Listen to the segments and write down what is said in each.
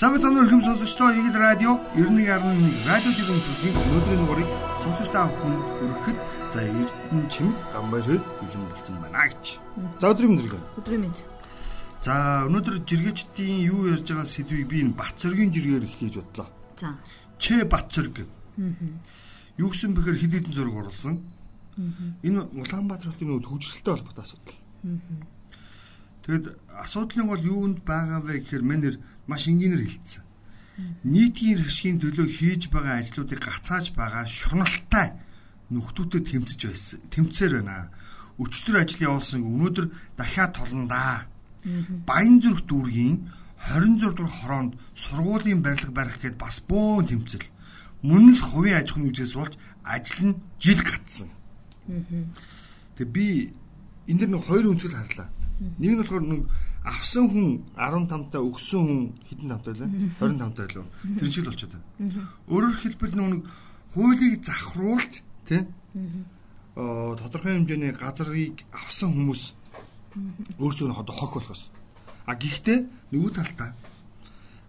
Самбай цанаар хэм сонсогчдоо Игэл радио 91.1 радио дэлгэн төрлийн өнөөдрийн дугаарыг сонсогч та бүхэн хүрэхэд за Эрдэнэ чимэг гамбай хэд бэлэн болсон байна гэж. За өдрийн мэнд. Өдрийн мэнд. За өнөөдөр жиргээчдийн юу ярьж байгаа сэдвийг би энэ Батцоргийн жиргээр эхлэж бодлоо. За. Чэ Батцорг гэдэг. Юу гэсэн бэхээр хэд хэдэн зураг оруулсан. Энэ Улаанбаатар хотын нүүд хөгжрөлтэй холбоотой асуудал. Тэгэд асуудлын бол юунд байгаа вэ гэхээр манер маш энгийнээр хилцсэн. Нийтийн хэршгийн төлөө хийж байгаа ажлуудыг гацааж байгаа шуналтай нөхдүүдэд тэмцэж байсан. Тэмцээр байна. Өчтөр ажил явуулсан өнөөдөр дахиад толондаа. Баян зүрх дүүргийн 26 дугаар хороонд сургуулийн барилга барих гээд бас бөөн тэмцэл. Мөн л хувийн аж ахуйн нэгжээс болж ажил нь жил гатсан. Тэгээ би энэ дэр нэг хоёр үнцэл харлаа. Нэг нь болохоор нэг авсан хүн 15 та өгсөн хүн хэдэн тавтай лээ? 25 таа лөө. Тэр шиг л болчиход байна. Өөрөөр хэлбэл нэг хуулийг завхруулж тий аа тодорхой хэмжээний газрыг авсан хүмүүс өөрсдөө нь одоо хог болохоос а гэхдээ нөгөө талдаа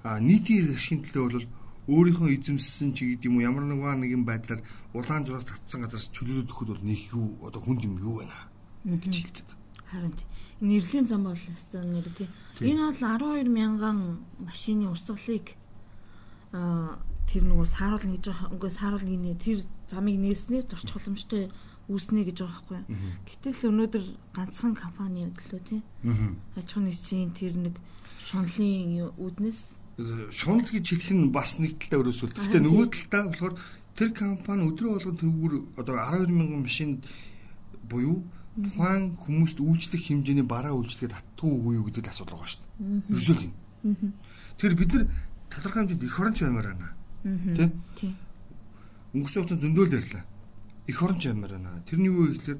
а нийтийн ашигын төлөө бол өөрийнхөө эзэмссэн ч гэдэг юм уу ямар нэгэн байдлаар улаан зураас татсан газараас чөлөөлөд өгөхөд бол нэг юу одоо хүнд юм юу байна гэж хэлдэг. Харин нэрлийн зам бол өстой нэр тий. Энэ бол 12 мянган машины урсгалыг аа тэр нөгөө сааруулна гэж. Үгүй сааруулна гинэ тэр замыг нээснээр зорчих боломжтой үүснэ гэж байгаа байхгүй. Гэтэл өнөөдөр ганцхан компани өдлөө тий. Аж ахуйн нэгжийн тэр нэг шунлын үүднээс шунал гэж хэлэх нь бас нэг талдаа өрөөсөл. Гэхдээ нөгөө талдаа болохоор тэр компани өдрөө болгон тэрүүгээр одоо 12 мянган машинд буюу тухайн хүмүүст үйлчлэх хэмжээний бараа үйлчлэхэд татдгүй үгүй юу гэдэг асуудал байгаа шүү дээ. Ерөөсөө юм. Тэгэхээр бид нар талархай хэмжээнд эх оронч аймаар байна. Тэ? Өнгөрсөн хугацаанд зөндөөл ярьлаа. Эх оронч аймаар байна. Тэрний юу гэхээр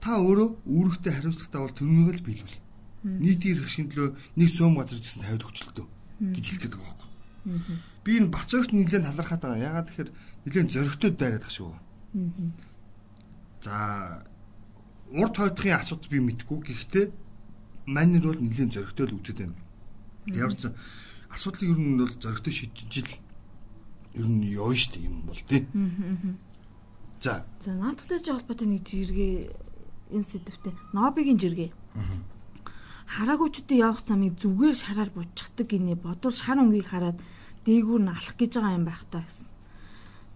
та өөрөө үүрэгтэй хариуцлагатай бол тэрнийг л биелүүл. Нийтийн хэрэгшин төлөө нэг цөм газар гэсэн тавиад өчлөлтөө гэж хэлэх гээд байгаа байхгүй. Би энэ бацаагт нэлээд талархаад байгаа. Ягаад тэгэхээр нэлээд зөрөгтэй дайраад байгаа шүү. За урд хойдохын асуудал би мэдгүй. Гэхдээ манер бол нэлийн зөрөгтэй л үзээд байна. Ямар ч асуудлыг ер нь бол зөрөгтэй шийдэж ил ер нь явна шүү дээ юм бол тий. За. За наадтай ч холбоотой нэг жиргээ энэ сэдвтэ Нобигийн жиргээ. Хараагуучдын явах замыг зүгээр шараар буцчихдаг гинэ бодвол шар өнгийг хараад дээгүүр нь алах гэж байгаа юм байх та гэсэн.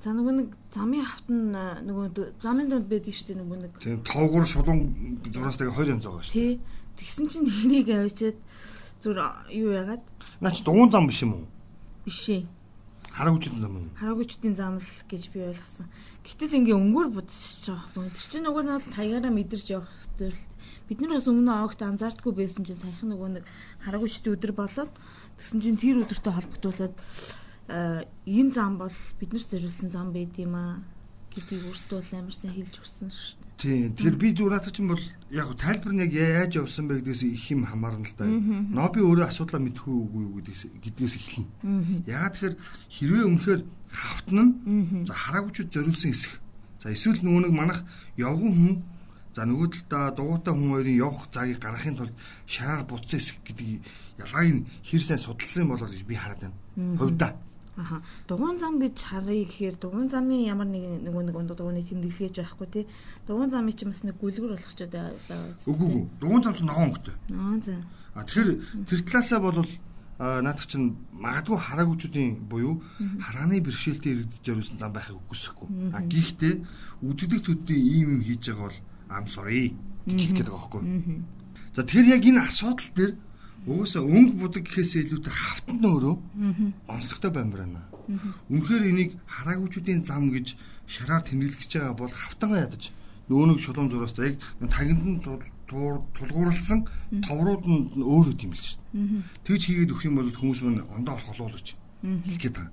За нөгөө нэг замын хавт нь нөгөө замын донд байдаг шүү дээ нөгөө нэг. Тийм тоогоор шулуун зураас тэгээ хоёр янз байгаа шүү. Тий. Тэгсэн чинь нэрийг авчиад зүр юу яагаад? Наач дугуун зам биш юм уу? Биш ээ. Хараагүйчдийн зам юм. Хараагүйчдийн зам л гэж би ойлгосон. Гэтэл ингээ өнгөөр будчихж байгаа юм. Тэр чинь нөгөө нь таягаараа мэдэрч явах зүйл. Бид нар бас өмнө огт анзаардгүй байсан чинь саяхан нөгөө нэг хараагүйчдийн өдөр болоод тэгсэн чинь тэр өдөртөө холбогдуулаад энэ зам бол бид нар зориулсан зам байд юм аа гэдгийг өөрсдөө амарсан хэлж өгсөн шүү дээ. Тийм. Тэгэхээр би зүгээр надад чинь бол яг тайлбар нь яг яаж явсан бэ гэдгээс их юм хамаарна л да. Ноби өөрөө асуудлаа мэдхгүй үгүй гэдгээс гэдгээс эхэлнэ. Ягаад тэгэхээр хэрвээ үнэхээр хавтна нь за хараагчуд зориулсан хэсэг. За эсвэл нөгөө нэг манах явган хүн за нөгөө талдаа дугуйтай хүн хоёрын явах цагийг гаргахын тулд шараар буцсан хэсэг гэдэг ялгааг нь хэр сайн судалсан болоо гэж би хараад байна. Хувьдаа. Аха. Дугуун зам гэж харъя гэхээр дугуун замын ямар нэг нөгөө нэг онд дугууны тэмдэглэж байхгүй тий. Дугуун замын чинь бас нэг гүлгэр болох ч байгаа. Үгүй үгүй. Дугуун зам чинь ногоон өнгөтэй. Аа за. А тэгэхээр тэр талаасаа бол наадах чинь магадгүй хараагүйчүүдийн буюу харааны бэрхшээлтэй иргэдэж зориулсан зам байхыг үгүйсэхгүй. А гэхдээ үзэгдэх төдийн ийм юм хийж байгаа бол ам sorry гэж хэлэх гээд байгаа байхгүй. За тэгэхээр яг энэ асуудал дээр Угаасаа өнгө будаг гэхээс илүүтэй хавтанд өөрөө онцлогтой баймар байна. Үнэхээр энийг хараагүйчүүдийн зам гэж шараар тэмдэглэж байгаа бол хавтангаа ядаж нөгөө нэг шулуун зураас яг тагинд нь тулгуурласан товрууд нь өөр үт юм л шүү дээ. Тэгж хийгээд өгөх юм бол хүмүүс мань ондоо олох болов гэж хэлэх гээд байгаа.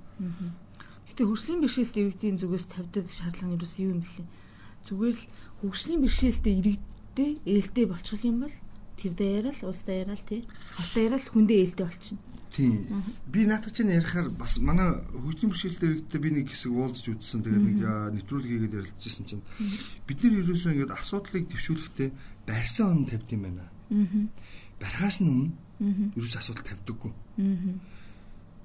Гэтэ хөгжлийн бэрхшээлт иргэдийн зүгээс тавьдаг шаардлага нь юу юм бэлээ? Зүгээр л хөгжлийн бэрхшээлтэй иргэдтэй ээлтэй болчих юм бол тэр даяараа л улс даяараа л тий. Хот даяараа л хүндээ ээлтэй болчихно. Тийм. Би наадах чинь ярихаар бас манай хөгжим бэрхшээлтэй иргэдтэй би нэг хэсэг уулзч үзсэн. Тэгээд нэг нэвтрүүлэг хийгээд ярилцажсэн чинь бид нар ерөөсөө ингээд асуудлыг төвшүүлэхдээ барьсан он тавьд юм байна. Аа. Барихаас нь өмнө ерөөсөө асуудал тавьдаггүй. Аа.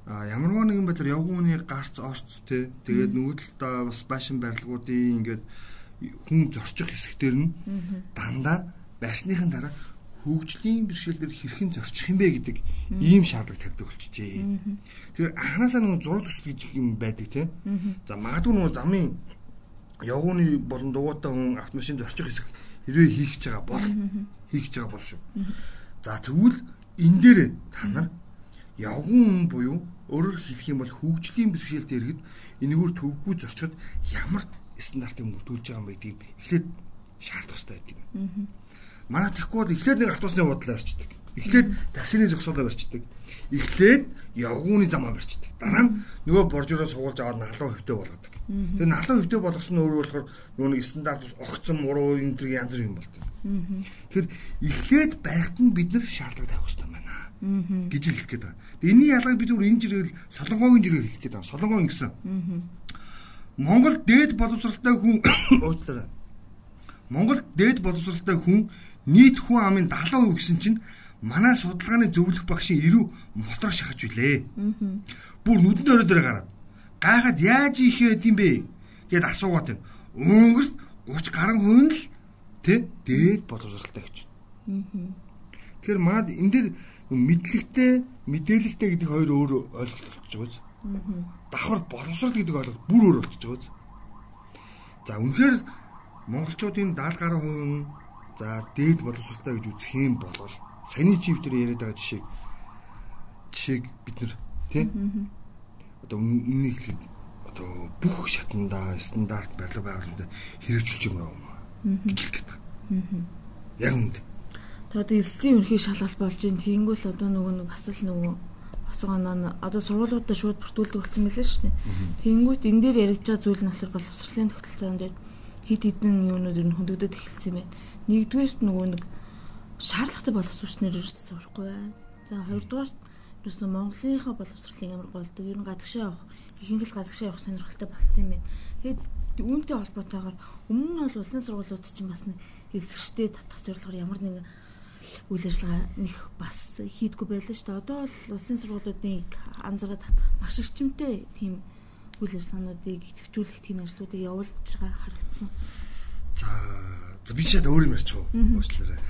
А ямарваа нэгэн байдлаар явгууны гарц орц те тэгээд нөгөөдөлтөө бас байшин барилгуудын ингээд хүн зорчих хэсэгтэр нь дандаа байрсныхын дараа хөгжлийн бэрхшээлээр хэрхэн зорчих юм бэ гэдэг ийм шаардлага тавьдаг болчихжээ. Тэгэхээр анханасаа нэг зураг төсөл гэж юм байдаг тийм. За магадгүй нэг замын явгууны болон дугуйтай хүн автомашин зорчих хэсэг хэрвээ хийх гэж байгаа бол хийх гэж байгаа бол шүү. За тэгвэл энэ дээр та нар явгуун хүн буюу өөрөөр хэлэх юм бол хөгжлийн бэрхшээлтэй иргэд энэгээр төвгүй зорчход ямар стандартыг мөрдүүлж байгаа юм байдгийг эхлээд шаардах хэрэгтэй байдаг. Манай техникууд эхлээд нэг автобусны бодлоо арчдаг. Эхлээд таксины зогсоолоо барьчдаг. Эхлээд явгууны замаа барьчдаг. Дараа нь нөгөө боржороо суулж аваад налуу хөвтэй болгодог. Тэгээ налуу хөвтэй болгосон нь өөрөө болохоор нөгөө нэг стандарт ус огцсон муруу энэ төр янз бүр юм болдог. Тэгэхээр эхлээд барихт нь бид нар шаардлага тавих хэрэгтэй байна гэж хэлэх гээд байгаа. Тэгээ энэний ялгааг би зүгээр энэ жиргэл солонгогийн жиргэл хэлэх гээд байгаа. Солонгон гэсэн. Монгол дээд боловсралтай хүн уучлаарай. Монгол дээд боловсралтай хүн нийт хүн амын 70% гэсэн чинь манай судалгааны зөвлөх багшийн 90 мотор шахаж билээ. Бүр нүдэн өрөө дээр гараад гайхаад яаж их байд юм бэ гэд асуугаад байна. Өнгөрт 30 гаруй нь л тэ дээд боловсралтай гэж. Тэгэхээр манад энэ дэр мэдлэгтэй мэдээлэлтэй гэдэг хоёр өөр ойлголт болж байгаа биз давхар боловсрол гэдэг ойлголт бүр өөр болчихж байгаа. За үнэхээр монголчуудын 70 гаруй хувийн за дээд боловсролтой гэж үзэх юм бол саяны чив дээр яриад байгаа жишээ. Жишээг бид нар тий? Одоо үнийг хэлэхэд одоо бүх шатанда стандарт барилга байгуулалтад хэрэгжүүлж байгаа юм гэж байна. Яг үнэндээ. Тэгээд эслийн ерхий шалгалт болж ин тэгэнгүүт одоо нөгөө нэг бас л нөгөө асуугаа наа одоо сургуулиудаа шууд бүртгүүлдэг болсон мэлээ шүү дээ. Тэнгүүт энэ дээр яригдж байгаа зүйл нь болохоор боловсролын тогтолцоон дээр хид хідэн юунууд ер нь хөндөгдөд эхэлсэн байна. Нэгдүгээрт нөгөө нэг шаардлагатай боловсролчнэр сурахгүй байна. За хоёрдугаарт ерөөсөө Монголынхаа боловсролыг ямар голдог ер нь гадагшаа явах ихэнх л гадагшаа явах сонирхолтой болсон юм байна. Тэгээд үүнтэй холбоотойгоор өмнө нь бол улсын сургуулиуд чинь бас нэг эсрэгчтэй татах зорилгоор ямар нэгэн үйл ажиллагаа нэх бас хийдгүү байлаа шүү дээ. Одоо бол улсын сургуулиудыг анзаараад маш эрчимтэй тийм үйл ажиллагаануудыг идэвхжүүлэх тийм ажлуудыг явуулж байгаа харагдсан. За за би шат өөр юм ярьчих уу? Уучлаарай.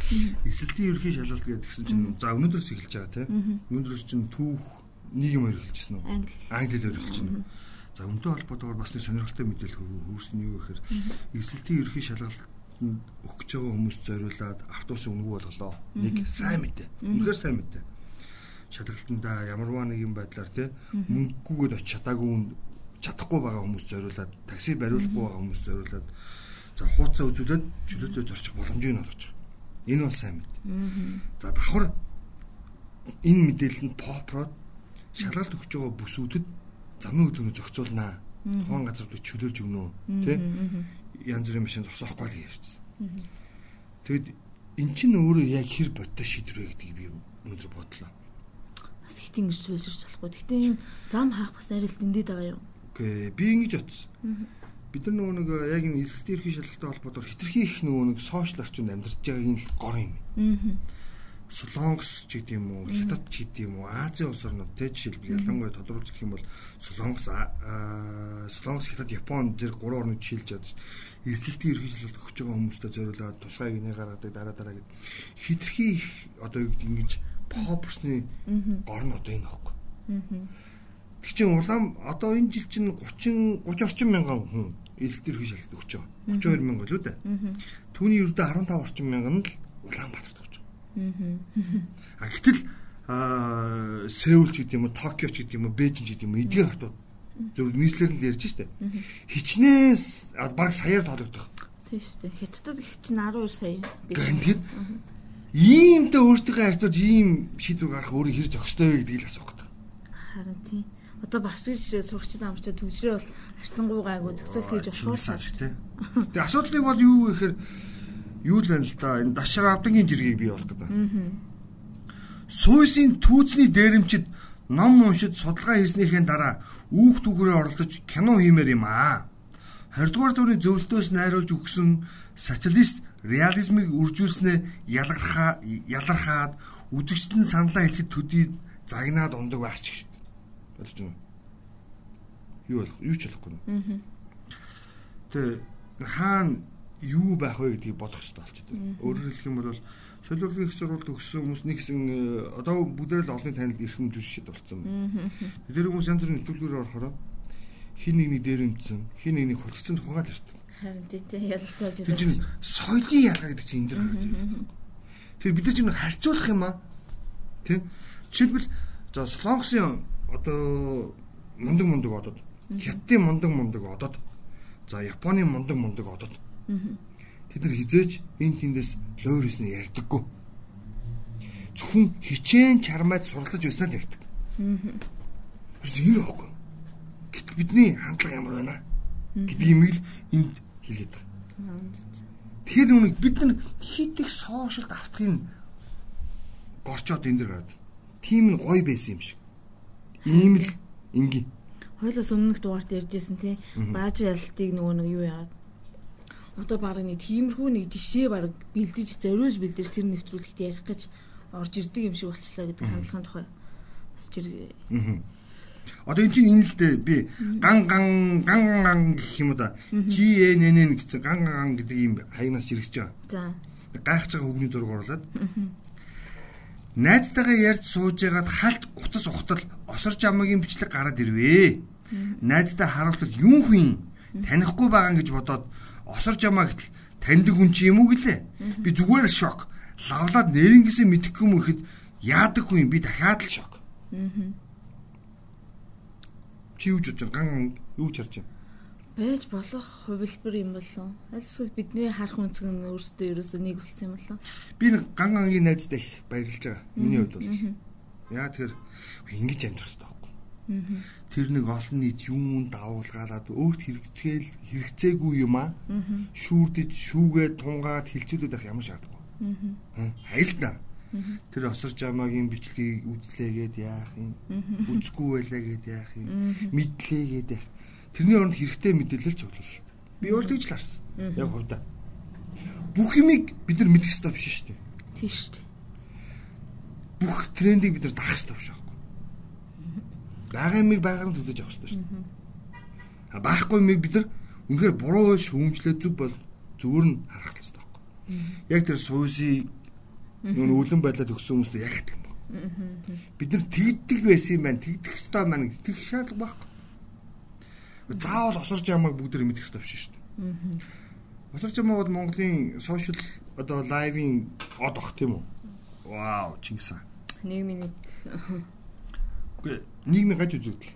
Эсэлтийн ерхий шалгалт гэдгсэн чинь за өнөөдрөөс эхэлж байгаа тийм. Өнөөдрөөс чинь түүх нэг юм өргөлжсэн үү? Англи. Англиэл өргөлжсэн. За өмдөө холбоотойгоор бас нэг сонирхолтой мэдээлэл хөрсөн юу гэхээр эсэлтийн ерхий шалгалт өгч байгаа хүмүүст зориулаад автобусын үнэгүй болголоо. Нэг сайн мэдээ. Үнэхээр сайн мэдээ. Шалгалтандаа ямарваа нэгэн байдлаар те мөнгөгүйгээд очиж чадаагүй чадахгүй байгаа хүмүүс зориулаад такси бариулахгүй байгаа хүмүүс зориулаад за хууцаа үзүүлээд чөлөөтэй зорчих боломжийг нь олгож байгаа. Энэ бол сайн мэдээ. За давхар энэ мэдээлэлд попрод шалгалт өгч байгаа бүсүүдэд замын хөдөлгөөнд зохицуулнаа. Тухайн газар чөлөөлж өгнө үү? Тэ? янз бүрийн машин зогсоохгүй л ярьчихсан. Тэгэд эн чинь өөрөө яг хэр бодтой шийдвэр вэ гэдгийг би өнөөдөр бодлоо. Бас хитэн гэж төлөвлөж болохгүй. Гэтэ энэ зам хаах бас арил дэндээд байгаа юу? Үгүй би ингэж бодсон. Бид нар нөгөө нэг яг энэ эрсдэл эрхий шалгалтай холбоотойгоор хитрхи их нөгөө нэг сошиал орчинд амьдарч байгааг энэ л гор юм. Аа Солонгос ч гэдэм үү, Хятад ч гэдэм үү, Азийн улс орнууд тэ жишээлбэл ялангуяа тодруулж гэх юм бол Солонгос Солонгос, Хятад, Япон зэрэг гурван орныг жишээлж чадж эсэлтийн эрхийлэлт өгч байгаа хүмүүстэй зориулаад тусгай гинэ гаргадаг дараа дараа гэд. Хитрхи их одоо юу гэдэг ингэж попсны гор нь одоо энэ аахгүй. Тэг чинь улаан одоо энэ жил чинь 30 30 орчим мянган хүн эсэлтийн эрхийлэлт өгч байгаа. 32 мянга л үү дээ. Түүний ердөө 15 орчим мянган л Улаанбаатар А гэтэл Сеул ч гэдэг юм уу, Токио ч гэдэг юм уу, Бээжин ч гэдэг юм уу, эдгээр хотууд зөв нийслэлээр нь ярьж штэ. Хичнээн баг саяар тоодогдох. Тийм штэ. Хятадд чинь 12 сая. Тэгээд иймтэй өөртөө харьцуулж ийм шийдвэр гарах өөрөө хэр зохистой вэ гэдгийг л асуух. Харин тийм. Одоо бас гэж сурагчид амарчаа төвчрээ бол арцсангуй гайгүй зохицол хийж болох шааж тий. Тэгээ асуудлыг бол юу гэхээр юу л байна л да энэ дашар авдангийн жиргийг бий болох гэдэг. Суйсын түүцний дээрэмчид ном уншид судалгаа хийснийхээ дараа үүх түүхрээ оролдож кино хиймээр юм аа. 20 дугаар дөрвийн зөвлөлтөөс найруулж өгсөн социалист реализмыг үржүүлснээ ялгархаа ялархаад үзэгчдэн саналаа хэлэхэд төдий загнаад ундаг байх ч. Ойлгож байна уу? Юу болох? Юу ч болохгүй. Аа. Тэгээ хаана юу байх вэ гэдгийг бодох хэрэгтэй болчиход. Өөрөөр хэлэх юм бол солиорлогын их сурвалж төгссөн хүмүүс нэг хэсэг одоо бүгдээ л олонний танилд эрхэм жүжигчд болсон. Тэр хүмүүс янз бүрийн нэвтрүүлгээр орохороо хин нэгний дээр өмцсөн, хин нэгний хулцсан тухайгаар ирдэг. Харин тийм. Тэр чинь соёлын ялгаа гэдэг чинь энэ дэр гарч ирдэг. Тэр бид нар чинь харьцуулах юм аа. Тэ? Жишээлбэл за Солонгосын одоо мундаг мундаг одод, Хятадын мундаг мундаг одод, за Японы мундаг мундаг одод. Тэд нар хизээж энэ тэндээс лойрс нь ярьдаггүй. Зөвхөн хичээн чармайд суралцаж байснаар ярьдаг. Аа. Энэ байхгүй. Гэт бидний хандлага ямар байна гэдэг юм ил энд хэлээд байгаа. Тэгэхээр нүг бид нар хит их сошиалд автахын горчоод энэ дэр гад. Тим нь гоё байсан юм шиг. Ийм л ингийн. Хойлоос өмнөх дугаарт ярьжсэн тий. Бааж ялтыг нөгөө нэг юу яагаад одоо баг нэг тиймэрхүү нэг жишээ баг бэлдэж зориулж бэлдэж тэр нэвтрүүлэгт ярих гэж орж ирдэг юм шиг болчлаа гэдэг хандлагын тухай бас жиргээ. Одоо энэ чинь энэ л дээ би ган ган ган ган гэх юм да. GNN гэсэн ган ган гэдэг юм хаягнаас жиргэж байгаа. За. Гайхаж байгаа хүүхний зураг оруулаад. Найзтайгаа ярьж сууж ягаад халт утас ухтал осорж амагийн бичлэг гараад ирвэ. Найзтай харуултал юу хүн танихгүй байгаа гэж бодоод осорж ямаа гэтэл таньдаг хүн чи юм уу гэлээ. Би зүгээр шок. Лавлаад нэрнгэсээ мэдэхгүй юм ихэд яадаггүй юм би дахиад л шок. Чи юу ч бодож ган юу ч харж байна. Байж болох хувилбар юм болов. Аль эсвэл бидний харах үнцэг нь өөрсдөө ерөөсөө нэг болсон юм болов. Би нэг ган гангийн найзтай их баярлж байгаа. Миний хувьд бол. Яа тэр ингэж амьдрах хэрэгтэй Тэр нэг олон нийт юм давуулгаалаад өөрт хэрэгцээл хэрэгцээгүй юм аа. Шүүрдэж шүүгээ тунгаад хилцүүлээд байх ямар шаардлагагүй. Хайлтаа. Тэр осорж амаагийн бичлэгийг үзлээгээд яах юм? Үзгүй байлаа гээд яах юм? Мэдлээгээд яах. Тэрний оронд хэрэгтэй мэдээлэл цуглах. Би бол тэгж л харсан. Яг хувьдаа. Бүх юмыг бид нар мэдэх хэрэгтэй биш шүү дээ. Тийм шүү дээ. Бүх трендийг бид нар дагах хэрэгтэй биш байгаа юмыг байгаар нь төлөж авах хэрэгтэй шүү дээ. А байхгүй юмыг бид нар үнэхээр буруу шүүмжлээ зүг бол зүгээр нь харах хэрэгтэй байхгүй. Яг тэр сууси нүүн үлэн байдлаа төгсөн хүмүүст яг тийм баг. Бид нар тэгдэг байсан юм байна. Тэгдэх ёстой маань тэгэх шаардлага байхгүй. Заавал осорж ямааг бүгд мэдэх ёстой биш шүү дээ. Осорж ямаа бол Монголын сошиал одоо лайвын од ах тийм үү? Вау, Чингис хаан. Нийгмийн Үгүй нийгмийн гаж үзэгдэл.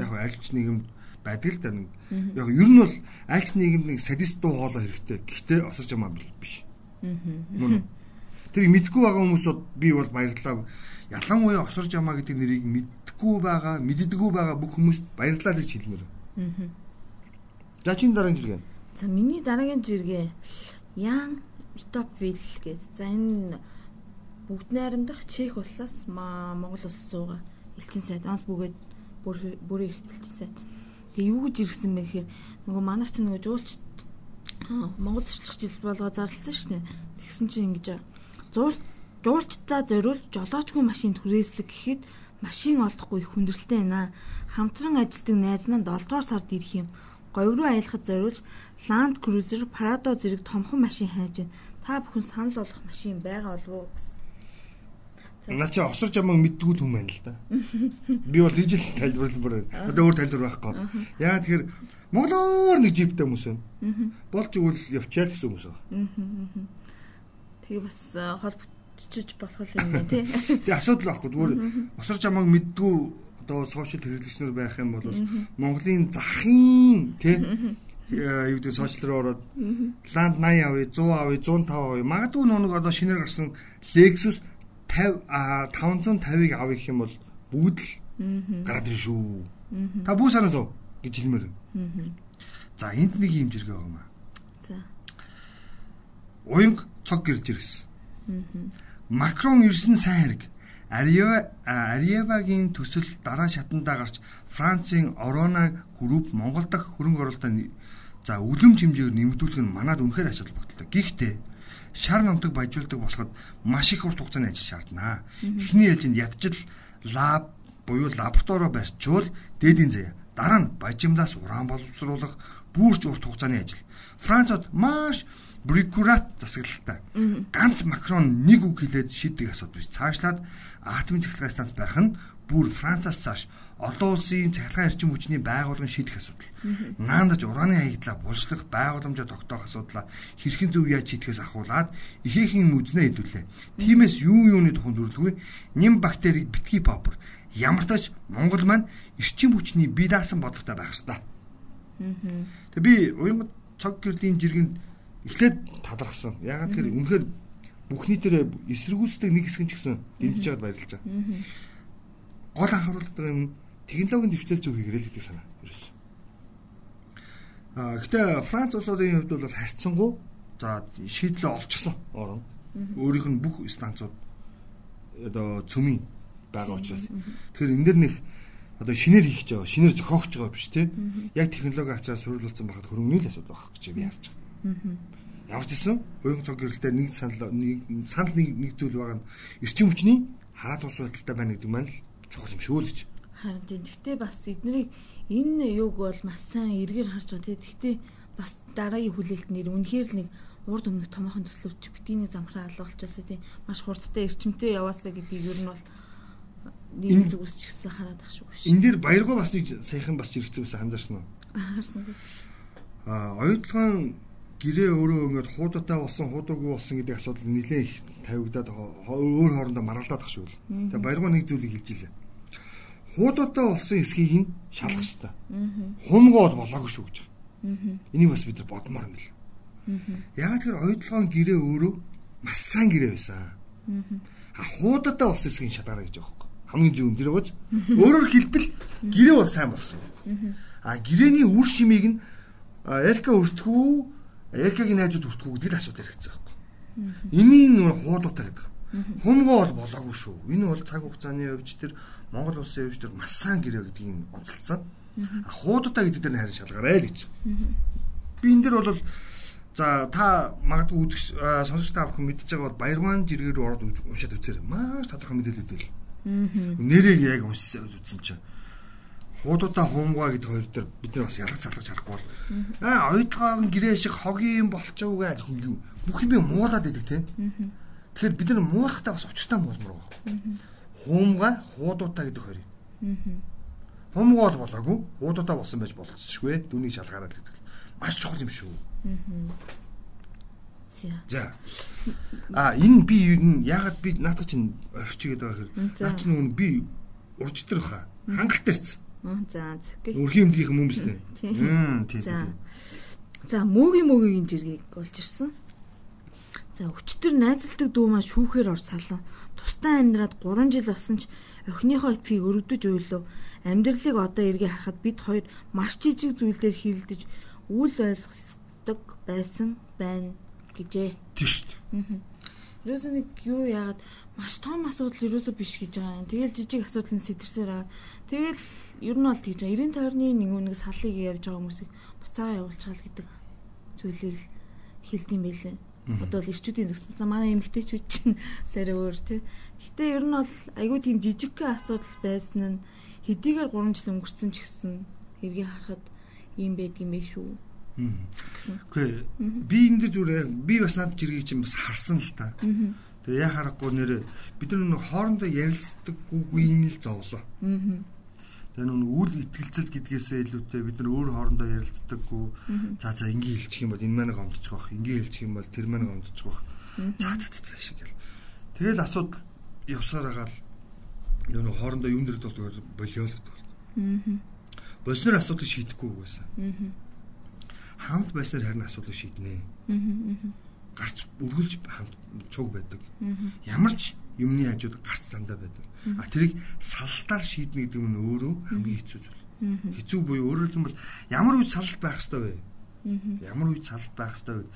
Яг альч нийгэмд байдаг л да нэг. Яг ер нь бол альч нийгэмд нэг садист дуу хоолой хэрэгтэй. Гэхдээ осорч ямаа биш. Тэрийг мэдгүй байгаа хүмүүсүүд би бол баярлалаа. Ялангуяа осорж ямаа гэдэг нэрийг мэдгүй байгаа, мэддэггүй байгаа бүх хүмүүст баярлалаа гэж хэлмээр. За чин дараагийн жиргээ. За миний дараагийн жиргээ Ян Итопвил гэдэг. За энэ бүгд найрамдах Чех улсаас Монгол улс суугаа элчин сайд онц бүгээд бүр бүрийн эрхт элчин сайд. Тэгээ юу гэж ирсэн бэ гэхээр нөгөө манайч ч нөгөө жуулчд Монгол зурчлах жил болгоо зарласан шүү дээ. Тэгсэн чинь ингэж жуулчдаа зориул жолоочгүй машин түрээслэг гэхэд машин олдохгүй хүндрэлтэй байна. Хамтран ажилтдаг найз маань 7 дугаар сард ирэх юм. Говь руу аялахад зориулж Land Cruiser, Prado зэрэг томхон машин хайж байна. Та бүхэн санал болгох машин байгаа болов уу Наа чи осорж амаг мэддгүү юм байна л да. Би бол ижил тайлбарлал байна. Одоо өөр тайлбар байхгүй. Яа тэгэхээр монголоор нэг жиптэй хүмүүс байна. Болж игэл явчаа гэсэн хүмүүс байна. Тэгээ бас холбогдчих болох юм байна тий. Тэгээ асуудал байхгүй. Зүгээр осорж амаг мэддгүү одоо сошиал хэрэглэгчнэр байх юм бол Монголын захын тий юу гэдэг сошиал руу ороод ланд 80 авъя 100 авъя 105 авъя магадгүй нэг одоо шинээр гарсан Lexus 50 а 550-ыг авъя гэх юм бол бүгд л гараад ирнэ шүү. Та бүх санаа гэж хэлмээр. За энд нэг юм зэрэг байгаа юм аа. За. Уянг цог гэрж ирсэн. Макрон ирсэн сайн хэрэг. Ариева Ариевагийн төсөл дараа шатандаа гарч Францын Орона групп Монгол дахь хөрөнгө оруулалтаа за үлэм хэмжээгээр нэмэгдүүлэх нь манад үнэхээр ач холбогдолтой. Гэхдээ шар номтог баяжуулдаг болоход маш их урт хугацааны ажил шаардна. Эхний ээлжинд ядчил лаб буюу лабораторио барьчвал дээдийн заяа. Дараа нь бажимлаас уран боловсруулах бүрч урт хугацааны ажил. Францад маш брикурат засаглалтай. Ганц Макрон нэг үг хэлээд шийдэг асуудал биш. Цаашлаад атомын цахилгаан станц байх нь бүр Францаас цааш олон улсын цахилгаан эрчим хүчний байгууллагын шийдэх асуудал. Наандаж ураны хаягдлаа булшлах байгууламжаа тогтоох асуудлаа хэрхэн зөв яаж шийдэхээс ахуулаад ихээхэн үзнэ хэдүүлээ. Тиймээс юу юуны тухайд дүрлгүй нэм бактерийг битгий попер ямар ч Монгол маань эрчим хүчний бие даасан бодлоготой байх ёстой. Тэг би уян цог гэрлийн жиргэнд эхлээд талархсан. Ягаад гэхээр үнэхээр бүхний дээр эсэргүүцдэг нэг хэсэг ч гэсэн дэмжиж байгаад баярлаж байгаа. Гол анхааруулдаг юм технологийн дэвшлэл зөв хийгэрэл гэдэг санаа ерөөс. Аа гэхдээ Франц улсуудын хувьд бол харьцангуй за шийдлээ олчихсон орон. Өөрийнх нь бүх станцууд одоо цөмийн байгаа учраас. Тэгэхээр энэ дэр нэг одоо шинээр хийх гэж байгаа, шинээр зохиогч байгаа биш тий. Яг технологи авчраа сурирлуулсан байхад хөрөнгөний л асуудал байх гэж би харж байгаа. Ямар ч гэсэн хувийн цог гэрэлтэй нэг санал нэг санал нэг нэг зүйл байгаа нь эрчим хүчний хараад ус байдалтай байна гэдэг маань чухал юм шүү л гэж. Харин тийм. Гэхдээ бас эднэрийг энэ юг бол маш сайн эргээр харж байгаа. Гэхдээ бас дараагийн хүлээлт нэр үнэхээр л нэг урд өмнөх томоохон төслөвч битгийний замхраа алгуулчихсан тий. Маш хурдтай эрчимтэй яваасаа гэдгийг ер нь бол нэг зүгс ч гэсэн хараад ах шүү. Энд дээр баяргаа бас нэг саяхан бас хэрэгцээ үсэн анзаарсан уу? Харсан. Аа оюутлын гэрээ өөрөө ингээд хуудатай болсон хуудаагүй болсон гэдэг асуудал нэлээ их тавигдаад өөр хоорондоо маргалдаад ах шүү л. Тэгээ баяргаа нэг зүйлийг хэлж илээ. Хуудаатай болсон эсхийг нь шалгах хэрэгтэй. Хумгоод болоогүй шүү гэж. Энийг бас бид нар бодмоор юм бэл. Ягаад гэхээр оюутлын гэрээ өөрөө маш сайн гэрээ байсан. А хуудаатай болсон эсхийг шалгаарай гэж байгаа юм хамгийн зөв энэ гоц. Өөрөөр хэлбэл гэрээ бол сайн болсон. А гэрээний үр шимийг нь Элка өртгөө Эркагийн найзууд хүртгүү гэдэг л асуудал хэрэгцээ байхгүй. Энийг нөр хуудуутай гэдэг. Хумгоо бол болоогүй шүү. Энэ бол цаг хугацааны өвч төр Монгол улсын өвч төр маш сайн гэрээ гэдгийг онцолсон. Хуудуутай гэдэг дээр харин шалгаарай л гэж. Би энэ дэр бол за та магадгүй үзэх сонсогч та бүхэн мэдж байгаа бол баяргаан жиргээр ороод уншаад үзээрэй. Маш тодорхой мэдээлэл өгдөл. Нэрийг яг уншсан үзсэн чинь хуудуудаа хуумгаа гэдэг хоёр дээр бид нар бас ялгац залгаж харахгүй бол аа оюутгаан гэрээ шиг хогийн болчихоо гэж бүх юм муулаад идэг тийм. Тэгэхээр бид нар муулахтаа бас учиртай муулмаар байна. Хуумгаа хуудуудаа гэдэг хоёр. Хуумгаа бол болоогүй хуудуудаа болсон байж болцсошгүй дүнийг шалгаараа гэдэг. Маш чухал юм шүү. За. А энэ би юу ягаад би наадах чинь орчигээд байгаа хэрэг. Наа чинь нүн би урж хаа. Хангалттай ирсэн. За зөв. Өрхийн эмнэлгийн хүмүүс дээ. Тийм тийм. За мөөгийн мөөгийн жиргэг болж ирсэн. За өчтөр найзалдаг дүү маань шүүхээр ор салан. Тустай амьдраад 3 жил болсон ч охиныхоо эцгийг өрөвдөж уйлав. Амьдралыг одоо эргээ харахад бид хоёр маш жижиг зүйлээр хилдэж үл ойлгодог байсан байна гэжээ. Тийм шүү дээ. Ерөөсөө нэг юу яагаад маш том асуудал ерөөсөө биш гэж байгаа юм. Тэгэл жижиг асуудал нь сэтэрсээр байгаа. Тэгэл ер нь бол тэгж байгаа. 90 тойрны нэг нэг салыг явьж байгаа хүмүүсийг буцаага явуулчихал гэдэг зүйлийг хэлдэм байлээ. Одоо л ирчүүдийн зөвс. За манай эмгтээчүүд чинь сарай өөр тий. Гэтэ ер нь бол айгүй тийм жижигхэн асуудал байсан нь хэдийгээр 3 жил өнгөрсөн ч гэсэн эргээ харахад ийм байдгийм байх шүү. Үгүй би энэ зүгээр би бас над жиргий чинь бас харсан л та. Тэгээ яа харахгүй нэрэ бид нар хоорондоо ярилцдаггүй юм л зовлоо. Тэгээ нүн үл итгэлцэл гэдгээсээ илүүтэй бид нар өөр хоорондоо ярилцдаггүй. За за ингээ хэлчих юм бол энэ маань гомдчих واخ. Ингээ хэлчих юм бол тэр маань гомдчих واخ. За за за шиг гэл. Тэгэл асуудал явсаар агаал нүн хоорондоо юм дэрд бол болио л гэдэг бол. Болсноор асуудал шийдэхгүй байсан. Хамт байснаар харин асуудал шийднэ. Аа гарч өргөлж хамт цуг байдаг. Ямар ч юмны хажууд гарц дандаа байдаг. А тэрийг салалтаар шийднэ гэдэг нь өөрөө хамгийн хэцүү зүйл. Хэцүү буюу өөрөөр хэлбэл ямар үед салалт байх ёстой вэ? Ямар үед салалт байх ёстой вэ?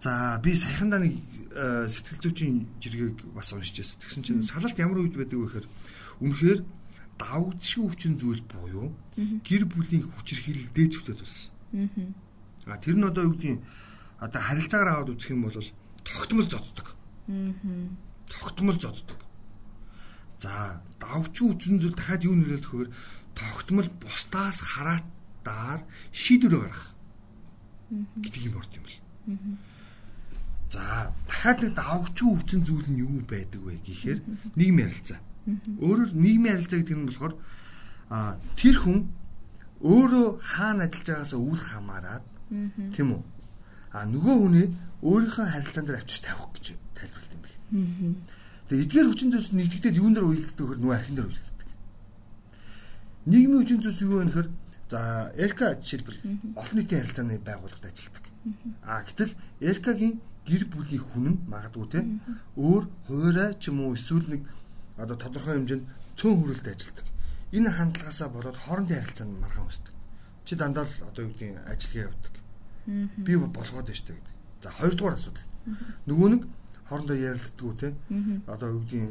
За би саяхандаа нэг э, сэтгэл зүйчийн жиргэг бас уншиж байсан. Тэгсэн чинь салалт ямар үед байдаг вэ гэхээр үнэхээр давгчгийн хүчин зүйл буюу гэр бүлийн хүчирхийлэл дээд зүгтээ болсон. А тэр нь одоо юу гэдгийг одоо харилцаагаар аваад үзэх юм бол тогтмол зоддог. Аа. Тогтмол зоддог. За давчгүй үчин зүйл дахиад юу нөлөөлөх вөхөр тогтмол бусдаас хараатаар шийдвэр гаргах гэдэг юм орд юм бэл. За дахиад нэг давчгүй үчин зүйл нь юу байдаг вэ гэхээр нийгмийн харилцаа. Өөрөөр нийгмийн харилцаа гэдэг нь болохоор тэр хүн өөрөө хаана ажиллаж байгаасаа үл хамааран тийм үү? А нөгөө хүний өөрийнхөө харилцаан дээр авчиж тавих гэж тайлбарлалт юм бэл. Тэгээ эдгээр хүчин зүйлс нэгдэгдээд юун дээр уйлддаг хөр нөгөө архин дээр уйлддаг. Нийгмийн хүчин зүйлс юу вэ гэхээр за Эрка жишээлбэл олон нийтийн харилцааны байгууллагад ажилладаг. А гэтэл Эркагийн гэр бүлийн хүн нь магадгүй те өөр хуваарай ч юм уу эсвэл нэг одоо тодорхой хэмжээнд цөөн хүрээлт ажилладаг. Энэ хандлагаасаа болоод хоорондын харилцаа нь маргаан өсдөг. Чи дандаа л одоо юу гэдгийг ажилгээ явдаг. Би болгоод байна шүү дээ. За хоёрдугаар асуудал. Нөгөө нэг хоорондоо ярилцдаг үү те. Одоо юу гэдгийг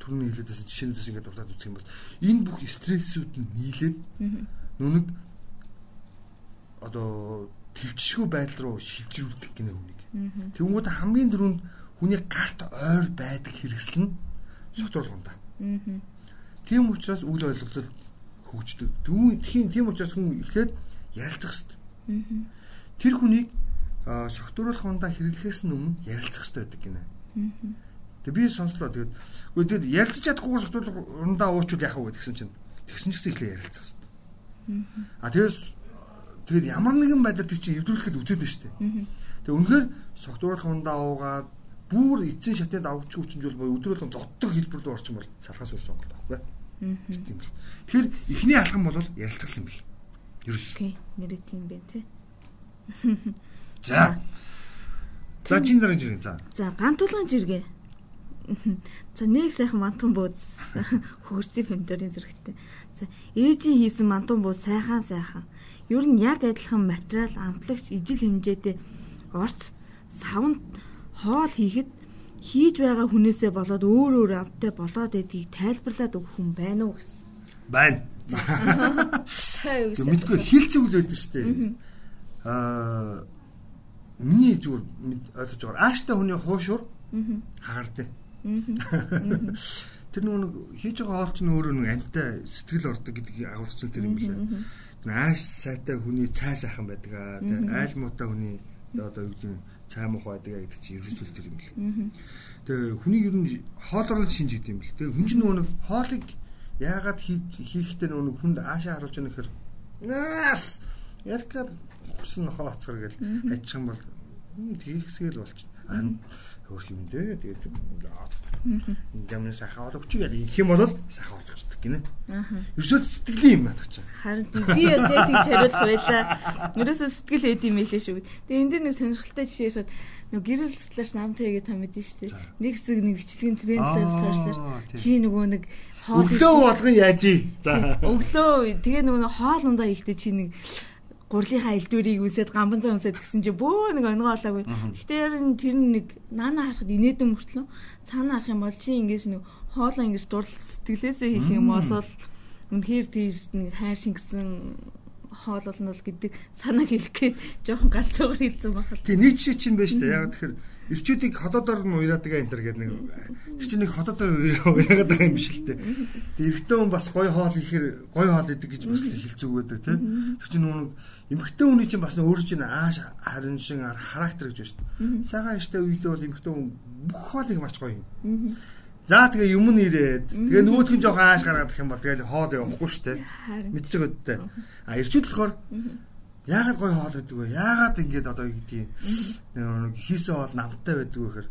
түрүүний хэлээдсэн жишээнүүдээс ингээд дуртаад үзэх юм бол энэ бүх стрессүүд нь нийлээд нүг одоо төвчшгүй байдал руу шилжүүлдэг гинэ хүнийг. Тэнгүүд хамгийн дөрөнд хүний гарт ойр байдаг хэрэгсэл нь сотруулганда. Тийм учраас үйл ойлголол хөгждөг. Тийм тийм учраас хүн эхлээд ярилцах хэрэгтэй. Тэр хүнийг согтууруулах ундаа хэрэглэхээс өмнө ярилцах хэрэгтэй байдаг гинэ. Тэгээ би сонслоо тэгээд үгүй тэгээд ярилцаж чадахгүй согтууруулах ундаа уучвал яах вэ гэсэн чинь тэгсэн ч гэсэн эхлээ ярилцах хэрэгтэй. А тэгээс тэгээд ямар нэгэн байдлаар тэр чинь эвдрүүлэхэд үзээд байна шүү дээ. Тэгээ үнэхээр согтууруулах ундаа уугаад бүр эцсийн шатнд авч хүчинжүүл боё өдрөөлөн зоддог хэлбэр рүү орчих юм бол шалхаас өөр сонголт байхгүй. Тэгэхээр эхний алхам бол ярилцах юм бэл. Ерөөс. Нэрээ тийм бэ тий. За. За чин дараа жиргэн за. За гантуулгын жиргээ. За нэг сайхан мантун бууз хөрсийн фэмдэрийн зэрэгтэй. За ээжийн хийсэн мантун бууз сайхан сайхан. Ер нь яг адилхан материал амтлагч ижил хэмжээтэй орц савнд хоол хийхэд хийж байгаа хүнээсээ болоод өөр өөр амттай болоод байдгийг тайлбарлаад өгөх хүн байна уу гэсэн. Байна. Мэдгүй хил зүгэл байдаг шүү дээ. Аа миний зүгээр ойлгож байгаа. Ааштай хүний хуушур хагаартай. Тэр нэг хийж байгаа хоол чинь өөрөө нэг антай сэтгэл ордог гэдгийг агуулсан тэр юм билээ. Ааш сайтай хүний цай сайхан байдаг аа. Айл муутай хүний одоо юу гэдэг цай мух байдаг гэдэг чинь ерөөсөө тэр юм билээ. Тэгээ хүнийг ер нь хоолоор шинж гэдэг юм бэл. Тэгээ хүн чинь нөгөө нэг хоолыг яагаад хийхдээ нөгөө хүнд аашаа харуулж байгаа нөхөр нас ялкад хүсэн нохоо оцгор гэл юм бол хийхсгээл болчихно. Хөөх юм дээ. Тэгээд юм сайхан олгоч гэдэг их юм бол сайхан олгочдөг гинэ. Ерөөсөө сэтгэлийн юм надад чинь. Харин би ясээ тийг хариулах байлаа. Ерөөсөө сэтгэл хэд юм хэлээ шүү. Тэгээд энэ дэр нэг сонирхолтой жишээ шууд нэг гэрэл судлаач намтайгээ та мэдэн шүү дээ. Нэг хэсэг нэг бичлэгийн трендлээр суучлаар чи нөгөө нэг хоол өглөө болгон яаж ий. За. Өглөө тэгээ нөгөө хоол ундаа ихтэй чи нэг гурлынхаа элдвэрийг үсээд гамбан цаа үсээд гэсэн чи бөө нэг. Гэтэ ярин тэр нэг наана харахад инээдэн мөртлөө цаана харах юм бол чи ингэж нэг хоолоо ингэж дурлал сэтгэлээсээ хийх юм бол үнэхээр тийш нэг хайр шингэсэн хоол болно л гэдэг санаа хэлэхэд жоохон галзуугаар хэлсэн байна. Тий нэг жишээ чинь байна шүү дээ. Яг тэгэхээр ирчүүдийг ходоодоор нь уяраад байгаа энэ төр гэдэг нэг тэр чинь нэг ходоодоор уяраад байгаа юм биш л дээ. Тэг эрэгтэй хүн бас гой хоол ихээр гой хоол идэг гэж бас хэлцэг байдаг тий. Тэр чинь нүг эмэгтэй хүний чинь бас өөр чинь ааш харин шин характер гэж байна шүү дээ. Сайхан ishтэй үедээ бол эмэгтэй хүн бүх хоолыг маш гоё юм. За тэгээ юм нь ирээд тэгээ нөгөөх нь жоохон ааш гаргаад их юм бол тэгээ хоол явахгүй шүү дээ. Мэдж байгаа үдтэй. А ирчүүд болохоор яагаад гой хоол байдаг вэ? Яагаад ингэж одоо юу гэдгийг нэг хийсэн хоол намтай байдаг вэ гэхээр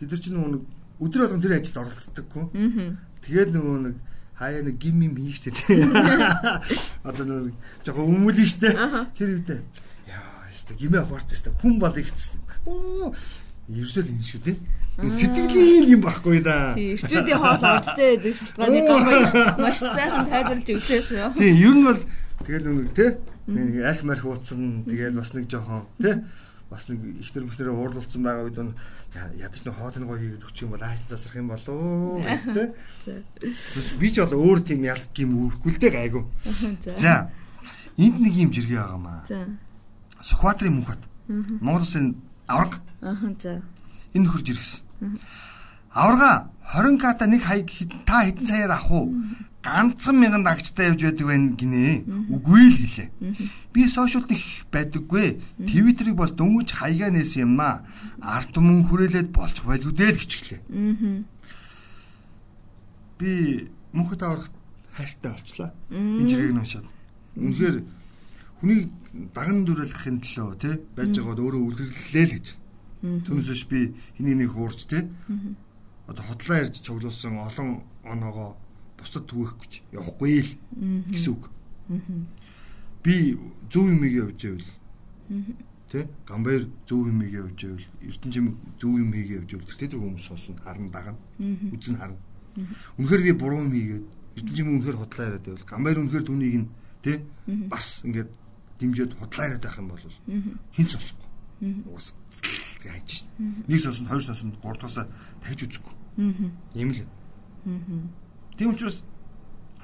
тэд нар чинь нэг өдөр болгон тэр ажилд оролцдоггүй. Тэгээд нөгөө нэг хаяа нэг гим юм хийжтэй тийм. Одоо нэг жоохон өмүүлэн штэ. Тэр үедээ яа штэ гимээ аваарч штэ хүн бол ихсэн. Ерөөсөө л энэ шүү дээ. Сэтгэлийн юм байхгүй да. Тий, ирчүүдийн хоол авдтай байдаг шалтгааны гомыг маш сайхан тайлбарлаж өглөө шүү. Тий, ер нь бол тэгэл нэг тий нэг арх марх ууцсан тэгээд бас нэг жоохон тий бас нэг ихтер мөхнөрөө уурлуулсан байгаа үед ядаж нэг хоолны гоё хийгээд өгчих юм бол ааш засрах юм болоо тий. Би ч бол өөр тийм ялт гим дээ гайгүй. За. Энд нэг юм жиргээ байгаа маа. За. Сүхбаатарын мөнхөт. Монгол улсын авраг. Аа за энэ хурж иргэсэн. Аварга 20 ката нэг хаяг та хэдэн саяар авах уу? Ганцхан мянган дагчтай явж байдаг байна гинэ. Үгүй л гэлээ. Би сошиалд их байдаггүй. Твиттерийг бол дөнгөж хаягаа нээсэн юм аа. Ард түмэн хүрээлээд болж байлгүй дээ гिचглээ. Би мөнхөд аврах хайртай болчлаа. Энэ жирийг уншаад. Үнэхээр хүний даган дүрэлэхин төлөө тий байж байгаад өөрөө үлгэрлээ л гэж. Түүнээс би хэнийг нэг хуурч тий. Одоо хотлоо ярьж цуглуулсан олон оноогоо бусдад түгээхгүй ч явахгүй л гэсэн үг. Би зөв юмыг явж байвал тэ гамбайр зөв юмыг явж байвал эрдэнэчим зөв юм хийгээ явж байвал тэр хүмүүс сонсон харна дагна үзэн харна. Үнэхээр би буруу юм хийгээд эрдэнэчим үнэхээр хотлоо яриад байвал гамбайр үнэхээр түүнийг нь тэ бас ингээд дэмжиэд хотлоо яриад байх юм бол хин сонсохгүй. Угаас тэгээ хайж шин. Нэг сонсонд хоёр сонсонд гурав дахасаа тагж үзэхгүй. Ийм л. Тийм учраас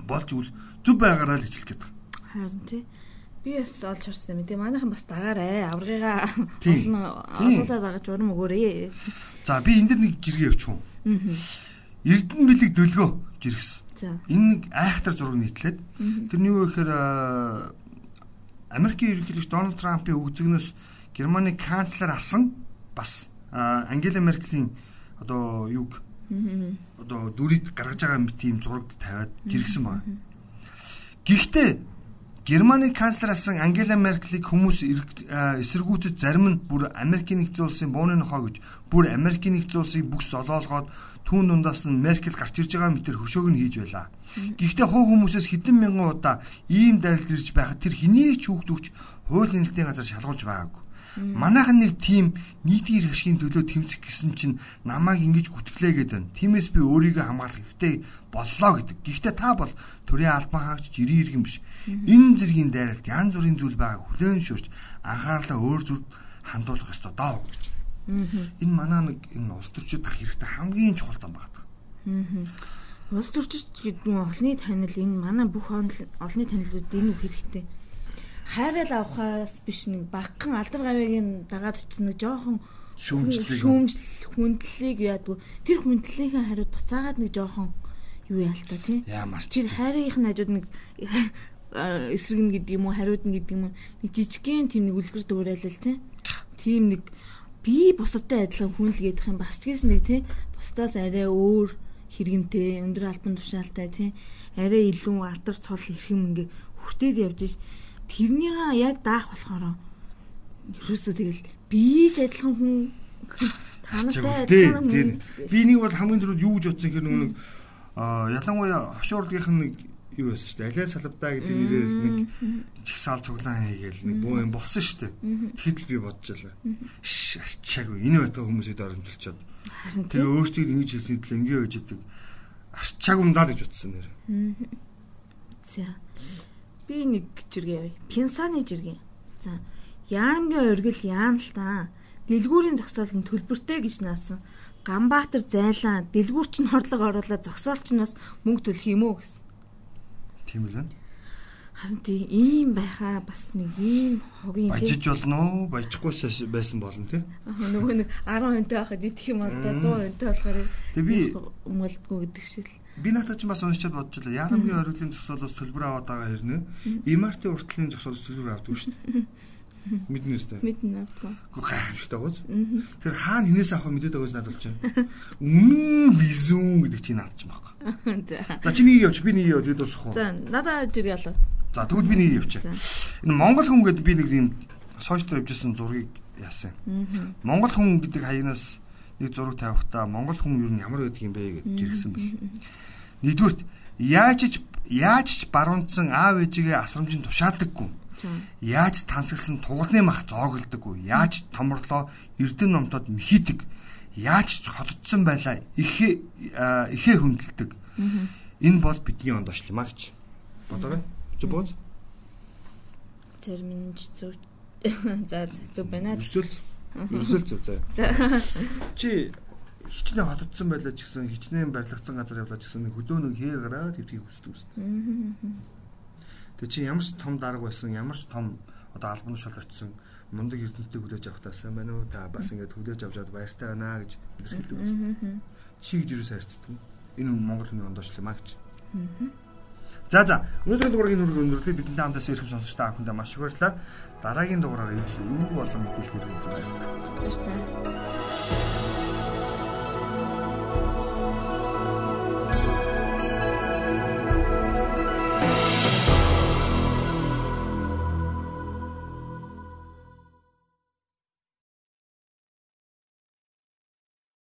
болж үл зүв байгаараа л хичээлэх гэдэг. Харин тий. Би бас олж харсан юм. Тэгээ манайхан бас дагаарай. Аврагыгаа олон олоолаа дагаж урам өгөөрэй. За би энэ дэр нэг жиргээ явуучих уу. Эрдэнэ бэлэг дөлгөө жиргсэн. За. Энэ нэг айхтар зураг нийтлээд тэрний юу гэхээр Америкийн ерөнхийлөгч Дональд Трампын өгзөгнөөс Германы канцлер асан бас Ангела Меркелийн одоо юг одоо дүрийг гаргаж байгаа мэт тийм зураг тавиад жиргсэн байна. Гэхдээ Германы канцлер асан Ангела Меркелийг хүмүүс эсэргүүцэж зарим нь бүр Америкийн нэгдсэн улсын бууны нохоо гэж бүр Америкийн нэгдсэн улсыг бүх золоолгоод түүн дундаас нь Меркель гарч ирж байгаа мэтэр хөшөөг нь хийж байлаа. Гэхдээ хуу хүмүүсээс хэдэн мянган удаа ийм дайралт ирж байхад тэр хэний ч хүүхд өгч хууль нэлтийн газар шалгуулж байгаагүй. Манайхан нэг тийм нийтийн хэрэгшийн төлөө тэмцэх гэсэн чинь намайг ингэж гүтгэлээ гэдэг. Тиймээс би өөрийгөө хамгаалах хэрэгтэй боллоо гэдэг. Гэхдээ та бол төрийн албан хаагч жирийн иргэн биш. Энэ зэргийн дайралт янз бүрийн зүйл байгааг хүлээн шүрч анхаарлаа өөр зүрд хандуулах ёстой доо гэж. Энэ манаа нэг энэ улс төрчид дах хэрэгтэй хамгийн чухал зам байна. Улс төрчид гэдэг нь олонний танил энэ манай бүх олонний танилууд энэ үг хэрэгтэй хайрал авахаас биш нэг багхан алдар гавьягийн дагаад очсон нэг жоохон шүүмжлэг хүндлэлийг яадгүй. Тэр хүндлэлийнхээ хариуд буцаагаад нэг жоохон юу яалтаа тий? Ямар тэр хайрынх нь хажууд нэг эсрэг нь гэдэг юм уу хариуд нь гэдэг юм уу нэг жижигхэн тийм нэг үлгэр дуурайл тий? Тийм нэг би бусадтай адилхан хүнлгээд юм бас ч гэсэн нэг тий? Бусдаас арай өөр хэрэгэмтэй өндөр албан тушаалтай тий? Арай илүү алдар цол хэрхэм ингээ хүртээд явж ш тэрнийга яг даах болохоор ерөөсөө тэгэл би ч адилхан хүн тантай адилхан хүн би нэг бол хамгийн түрүүд юу гэж бодсон хэрэг нэг ялангуяа хошуурлынх нь юу байсан шүү дээ. Алиа салбдаа гэдэг нэрээр нэг чигсаал цуглаан хийгээл нэг буу юм болсон шүү дээ. Тэгэхэд л би бодчихлаа. Шш арчаагүй энэ байтга хүмүүсэд оромжилчаад. Тэгээ өөрсдийг ингэж хэлсэн тэл ингээ байж идэг. Арчаагүй юм даа гэж утсан нэр. За. Би нэг жиргээ явъя. Пенсаны жиргээ. За. Яамгийн оргил яам л та. Дэлгүүрийн зогсоол нь төлбөртэй гэж наасан. Ганбаатар зайлаа. Дэлгүүрч нь хорлого оруулаад зогсоолч нь бас мөнгө төлөх юм уу гэсэн. Тийм л байна. Харин тийм ийм байхаа бас нэг ийм хогийн тийм бажиж болно уу? Бажихгүй байсан болно тий. Нөгөө нэг 10 хүнтэй байхад идэх юм бол да 100 хүнтэй болохоор Тэг би өмөлдгөө гэдэг шиг л. Би надад ч бас уншичаад бодчихлоо. Яарамгийн ориглын зогсоолоос төлбөр аваад байгаа хэрнээ. Имартын уртлын зогсоолоос төлбөр авдаг шүү дээ. Мэднэ үстэй. Мэднэ авдаг. Гэхдээ гайхамшигтай гоц. Тэр хаана хинээс авах мэдээд байгаас надад болж байна. Үнэн визүн гэдэг чинь надад ч юм байна. За. Чи нэг явж би нэг яв тэгээд дуусах уу? За надад жиргээ алаа. За тэгвэл би нэг явчих. Энэ Монгол хүн гэдэг би нэг юм сошиал явжсэн зургийг яасан. Монгол хүн гэдэг хаягнаас нэг зураг тавихтаа Монгол хүн юу ямар байдаг юм бэ гэж жиргсэн бэл. Нэгдүгürt яаж ч яаж ч баруунцсан аав ээжигээ асрамжинд тушаадаггүй. Яаж тансагсан тугалны мах зоогддоггүй. Яаж томрлоо эрдэн номтод мхийдэг. Яаж ч хотдсон байлаа ихээ ихээ хөндлөдөг. Энэ бол бидний ондоош юм а гэж. Бодоорой. Чи бооз? Зарим нь зөв. За зөв байна. Өсөл. Өсөл зөв заа. Чи хичнээн хотдсон байлаа ч гэсэн хичнээн барилгацсан газар явлаа ч гэсэн хөдөө нэг хээр гараад хэвдгийг хүсдэг үстэй. Тэгээ чи ямар ч том дарга байсан, ямар ч том одоо албан тушаал очсон мундаг эрдэнэтэй хүлээж авах таасан байна уу? Та бас ингэж хүлээж авчаад баяртай байна гэж илэрхийлдэг үстэй. чи гэж юус харьцдаг. Энэ Монгол хүний ондоочлоо маа гэж. За за өнөөдрийн дугаарыг нүрэг өндөрлөө бидэнтэй хамтаас ирэх сонсогч та бүхэндээ маш их баярлалаа. Дараагийн дугаараар юу болон мэдээлэл хүргэж байгаа юм. Баярлалаа.